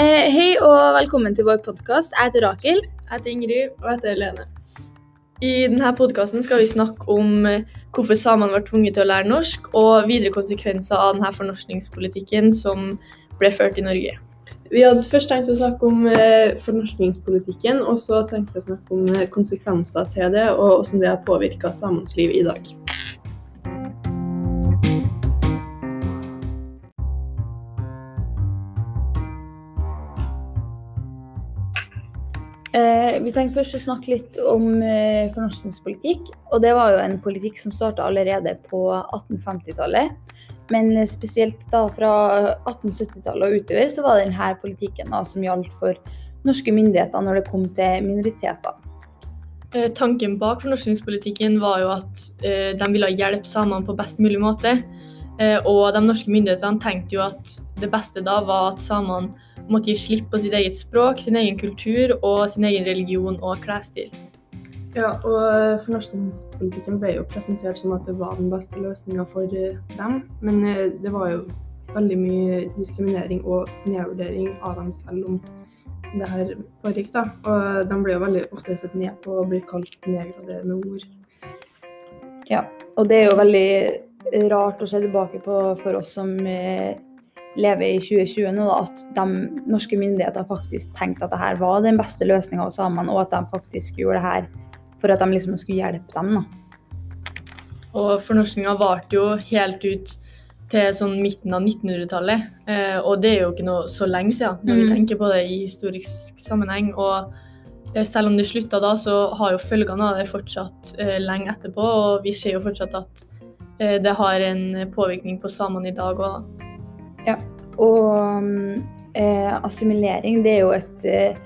Eh, hei og velkommen til vår podkast. Jeg heter Rakel. Jeg heter Ingrid, og jeg heter Helene. I denne podkasten skal vi snakke om eh, hvorfor samene var tvunget til å lære norsk, og videre konsekvenser av denne fornorskningspolitikken som ble ført i Norge. Vi hadde først tenkt å snakke om eh, fornorskningspolitikken, og så tenkte vi å snakke om eh, konsekvenser til det, og hvordan det har påvirka samenes liv i dag. Vi tenkte først å snakke litt om eh, fornorskningspolitikk. Og det var jo en politikk som starta allerede på 1850-tallet. Men spesielt da fra 1870-tallet og utover så var det denne politikken da, som gjaldt for norske myndigheter når det kom til minoriteter. Eh, tanken bak fornorskningspolitikken var jo at eh, de ville hjelpe samene på best mulig måte. Eh, og de norske myndighetene tenkte jo at det beste da var at samene måtte gi slipp på sitt eget språk, sin egen kultur og sin egen religion og klesstil. Ja, og fornorskningspolitikken ble jo presentert som at det var den beste løsninga for eh, dem. Men eh, det var jo veldig mye diskriminering og nedvurdering av dem selv om det her foregikk. da. Og de ble jo veldig ofte sett ned på og blir kalt nedgraderende ord. Ja, og det er jo veldig rart å se tilbake på for oss som eh, lever i 2020 nå, da, at de norske myndigheter faktisk tenkte at dette var den beste løsninga av samene, og at de faktisk gjorde det her for at de liksom skulle hjelpe dem. da. Og Fornorskinga varte jo helt ut til sånn midten av 1900-tallet. Eh, og det er jo ikke noe så lenge siden, når vi Mm. tenker på det i historisk sammenheng. Og selv om det slutta da, så har jo følgene av det fortsatt eh, lenge etterpå. Og vi ser jo fortsatt at eh, det har en påvirkning på samene i dag òg. Og mm, eh, assimilering det er jo et eh,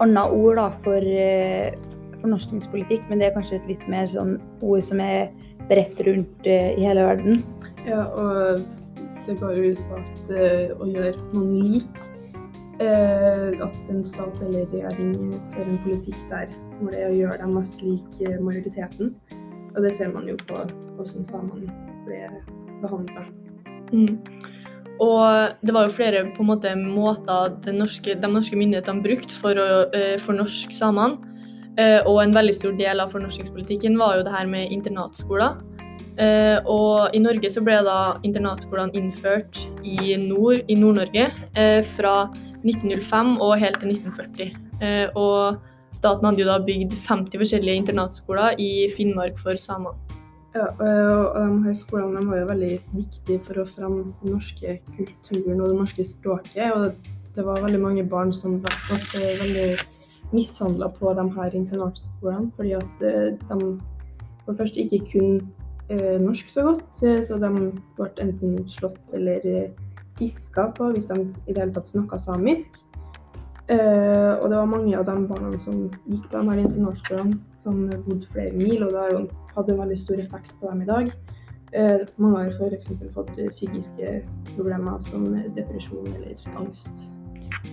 annet ord da, for eh, fornorskningspolitikk, men det er kanskje et litt mer sånn ord som er bredt rundt eh, i hele verden. Ja, og det går jo ut på at eh, å gjøre noen lik. eh, at en stat eller regjering fører en politikk der hvor det er å gjøre dem mest lik eh, majoriteten. Og det ser man jo på hvordan samene ble behandla. Mm. Og det var jo flere på en måte, måter de norske, de norske myndighetene brukte for å uh, fornorske samene. Eh, og en veldig stor del av fornorskingspolitikken var jo det her med internatskoler. Eh, og i Norge så ble da internatskolene innført i nord, i Nord-Norge eh, fra 1905 og helt til 1940. Eh, og staten hadde jo da bygd 50 forskjellige internatskoler i Finnmark for samer. Ja, og de her skolene de var jo veldig viktige for å fremme den norske kulturen og det norske språket. Og det, var veldig mange barn som ble veldig mishandla på de her internatskolene fordi at eh, de for det første ikke kunne eh, norsk så godt, eh, så de ble enten slått eller fiska på hvis de i det hele tatt snakka samisk. Eh, og det var mange av de barna som gikk på de her internatskolene, som bodde flere mil, og det har jo hatt en veldig stor effekt på dem i dag. Uh, mange har f.eks. fått eh, psykiske problemer som depresjon eller angst.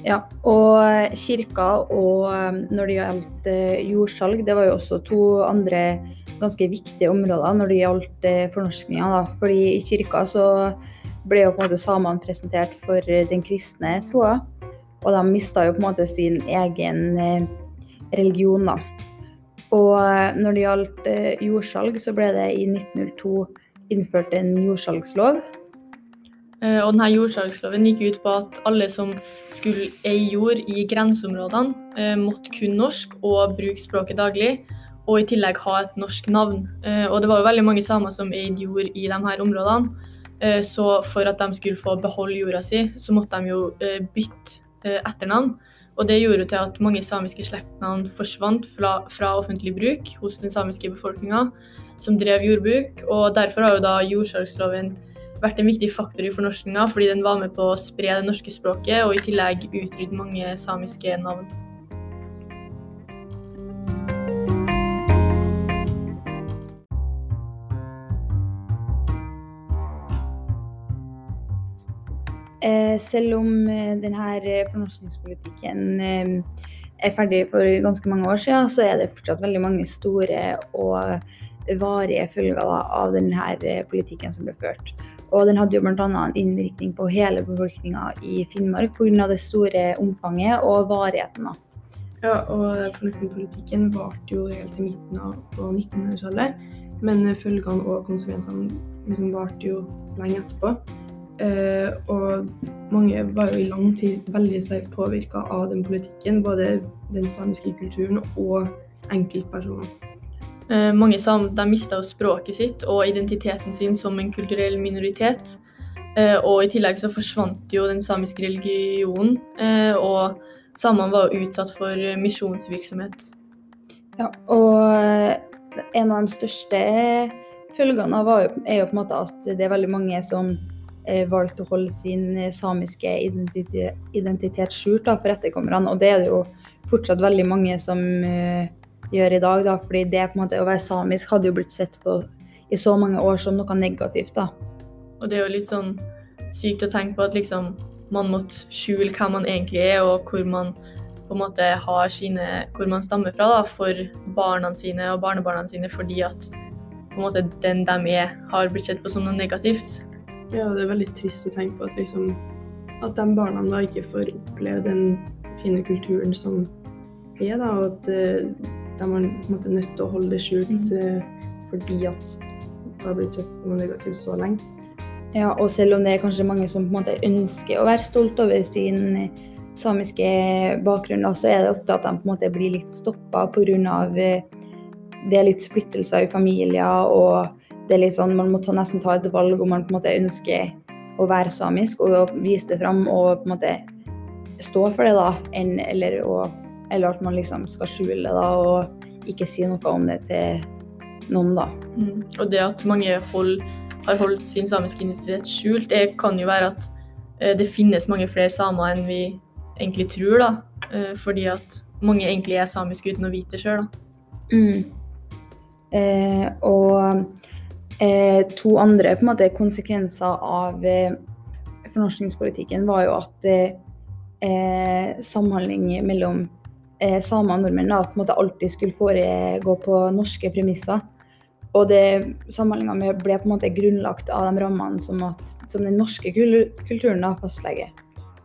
Ja, og kirka og når det gjaldt jordsalg, det var jo også to andre ganske viktige områder når det gjaldt fornorskninga. Fordi i kirka så ble jo på en måte samene presentert for den kristne troa. Og de mista jo på en måte sin egen eh, religion, da. Og eh, når det gjaldt eh, jordsalg, så ble det i 1902 innført en jordsalgslov. Og denne jordsalgsloven gikk ut på at alle som skulle eie jord i grenseområdene, måtte kun norsk og bruke språket daglig, og i tillegg ha et norsk navn. Og det var jo veldig mange samer som eide jord i her områdene, så for at de skulle få beholde jorda si, så måtte de jo bytte etternavn. Og det gjorde til at mange samiske slektnavn forsvant fra, fra offentlig bruk hos den samiske befolkninga som drev jordbruk, og derfor har jo da jordsalgsloven vært en viktig faktor i fornorskinga, fordi den var med på å spre det norske språket og i tillegg utrydde mange samiske navn. Selv om eh, denne fornorskningspolitikken eh, er ferdig for ganske mange år siden, så er det fortsatt veldig mange store og varige følger av denne eh, politikken som ble ført. Og den hadde jo bl.a. en innvirkning på hele befolkninga i Finnmark pga. det store omfanget og varigheten. Ja, og fornorskningspolitikken varte jo helt til midten av 1900-tallet. Men følgene og konsekvensene liksom varte jo lenge etterpå. Eh, og mange var jo i lang tid veldig sterkt påvirka av den politikken. Både den samiske kulturen og enkeltpersoner. Eh, mange samer de mista språket sitt og identiteten sin som en kulturell minoritet. Eh, og i tillegg så forsvant jo den samiske religionen. Eh, og samene var jo utsatt for misjonsvirksomhet. Ja, og en av de største følgene jo, er jo på en måte at det er veldig mange som valgte å holde sin samiske identitet, skjult for etterkommerne. Og det er det jo fortsatt veldig mange som gjør i dag. Da, fordi det måte å være samisk hadde jo blitt sett på i så mange år som noe negativt. da. Og det er jo litt sånn sykt å tenke på at liksom man måtte skjule hvem man egentlig er, og hvor man på en måte har sine, hvor man stammer fra da, for barna sine og barnebarna sine, fordi at på en måte den de er, har blitt sett på som noe negativt. Ja, det er veldig trist å tenke på at liksom at de barna da ikke får oppleve den fine kulturen som er, da, og at uh, de er måte nødt til å holde det skjult. Eh, fordi at det har blitt sett på noe negativt så lenge. Ja, og selv om det er kanskje mange som på en måte ønsker å være stolt over sin eh, samiske bakgrunn, så er det ofte at de på en måte blir litt stoppa pga. Eh, det er litt splittelser i familier, og det er litt sånn, man må ta, nesten ta et valg om man på en måte ønsker å være samisk og vise det fram og på en måte stå for det, da, En, eller og, eller at man liksom skal skjule det da, og ikke si noe om det til noen, da. Mm. Og det at mange hold, har holdt sin samiske identitet skjult, det kan jo være at eh, det finnes mange flere samer enn vi egentlig tror, da. Eh, fordi at mange egentlig er samiske uten å vite det sjøl, da. Mm. Eh, og eh, to andre måte, konsekvenser av eh, fornorskningspolitikken var jo at eh, samhandling mellom eh, samer og nordmenn da, på en måte alltid skulle foregå på norske premisser. Og samhandlinga ble på en måte grunnlagt av de rammene som, at, som den norske kulturen da fastlegger.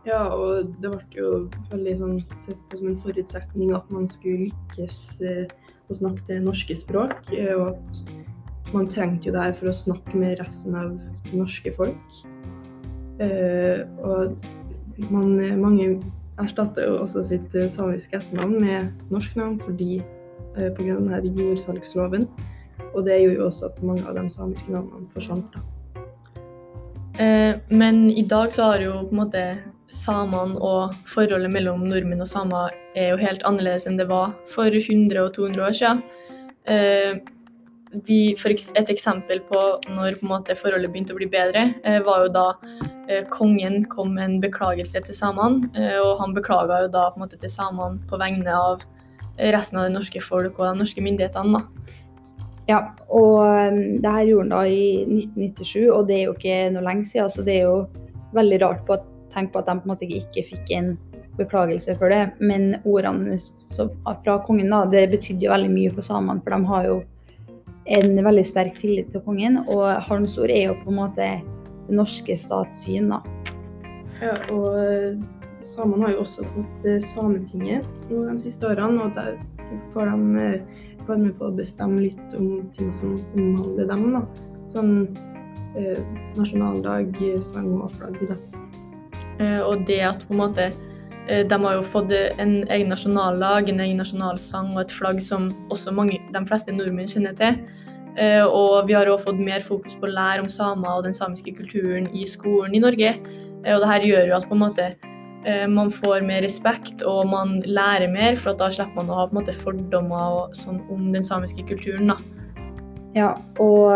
Ja, og det ble jo veldig sånn, sett på som en forutsetning at man skulle lykkes eh, å snakke det norske språk. Eh, og at man trengte jo det her for å snakke med resten av det norske folk. Uh, og man, mange erstatter jo også sitt eh, samiske etternavn med norsk navn fordi uh, pga. denne jordsalgsloven. Og det gjorde jo også at mange av de samiske navnene forsvant. Eh, men i dag så har jo på en måte samene og forholdet mellom nordmenn og samer er jo helt annerledes enn det var for 100 og 200 år siden. Eh, vi, et eksempel på når på måte, forholdet begynte å bli bedre, eh, var jo da eh, kongen kom med en beklagelse til samene. Eh, og han beklaga jo da på måte, til samene på vegne av resten av det norske folk og de norske myndighetene. Da. Ja, og um, det her gjorde han da i 1997, og det er jo ikke noe lenge siden. Så det er jo veldig rart på at, tenk på at de på en måte ikke fikk en beklagelse for det. Men ordene fra kongen da, det betydde jo veldig mye for samene, for de har jo en veldig sterk tillit til kongen. Og hans ord er jo på en måte det norske statssyn, da. Ja, og eh, samene har jo også fått eh, Sametinget nå de siste årene. Og der får de eh, være med på å bestemme litt om ting som omhandler dem. da. Sånn eh, nasjonaldag, sang og flagg. da. Eh, og det at på en måte de har jo fått en egen nasjonallag, en egen nasjonalsang og et flagg som også mange, de fleste nordmenn kjenner til. Eh, og vi har òg fått mer fokus på å lære om samer og den samiske kulturen i skolen i Norge. Eh, og det her gjør jo at måte eh, man får mer respekt og man lærer mer, for da slipper man å ha måte fordommer sånn om den samiske kulturen. da. Ja, og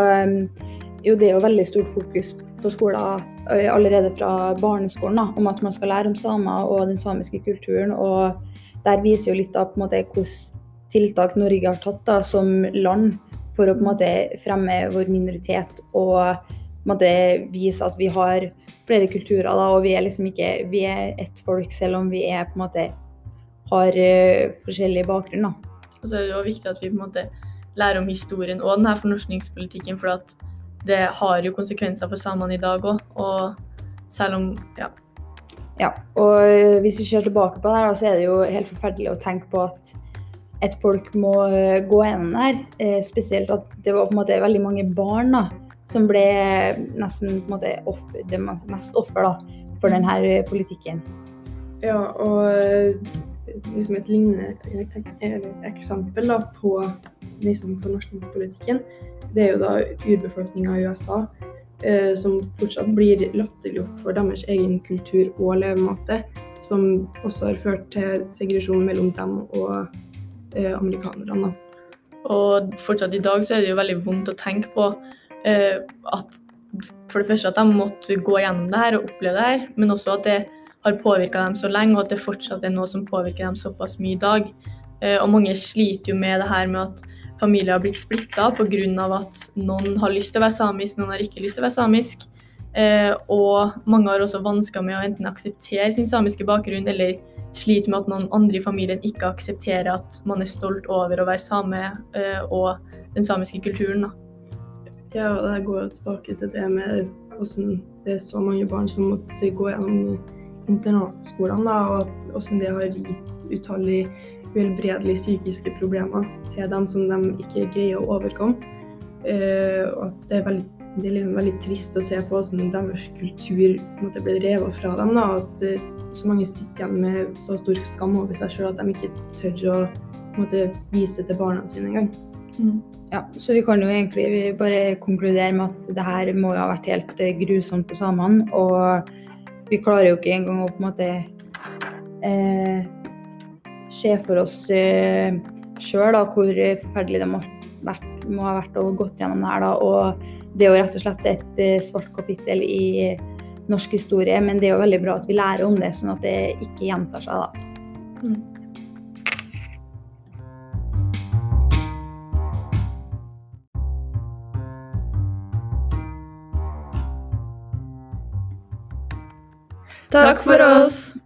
jo, det er jo veldig stort fokus på skolen allerede fra barneskolen da, om at man skal lære om samer og den samiske kulturen. og Der viser jo litt av på en måte hvilke tiltak Norge har tatt da, som land for å på en måte fremme vår minoritet og på en måte vise at vi har flere kulturer. Da, og vi er liksom ikke vi er ett folk, selv om vi er på en måte har uh, forskjellig bakgrunn. Da. Og så er det jo viktig at vi på en måte lærer om historien og denne fornorskningspolitikken. For at det har jo konsekvenser for samene i dag òg. Og selv om ja. Ja, og øh, hvis vi ser tilbake på det her, så er det jo helt forferdelig å tenke på at et folk må øh, gå gjennom det her. Eh, spesielt at det var på en måte veldig mange barn da, som ble nesten på en måte offer, det mest offer da, for denne politikken. Ja, og liksom et lignende eksempel da, på liksom, fornorskningspolitikken, det er jo da urbefolkninga i USA. Eh, som fortsatt blir latterliggjort for deres egen kultur og levemåte. Som også har ført til segresjon mellom dem og eh, amerikanerne. Og fortsatt i dag så er det jo veldig vondt å tenke på eh, at for det første at de måtte gå gjennom det her og oppleve det her, men også at det har påvirka dem så lenge, og at det fortsatt er noe som påvirker dem såpass mye i dag. Eh, og mange sliter jo med det her med at familier har blitt splitta pga. at noen har lyst til å være samisk, noen har ikke lyst til å være samisk. Eh, og mange har også vansker med å enten akseptere sin samiske bakgrunn, eller sliter med at noen andre i familien ikke aksepterer at man er stolt over å være same eh, og den samiske kulturen. Da. Ja, og det går tilbake til det med hvordan det er så mange barn som måtte gå gjennom internatskolene, og hvordan det har gitt utallige uhelbredelige psykiske problemer til dem som de ikke greier å overkomme. Eh, og at det er veldig, det er liksom veldig trist å se på hvordan deres kultur måtte, bli revet fra dem. Da, at eh, så mange sitter igjen med så stor skam over seg sjøl at de ikke tør å måtte, vise det til barna sine engang. Mm. Ja, så vi kan jo egentlig bare konkludere med at det her må jo ha vært helt eh, grusomt for samene. Og vi klarer jo ikke engang å på en måte eh, se for oss eh, sjøl hvor forferdelig det må, vært, må, ha vært å gått gjennom det her. Da. Og det er jo rett og slett et eh, svart kapittel i norsk historie, men det er jo veldig bra at vi lærer om det, sånn at det ikke gjentar seg. da. Mm. Takk for oss!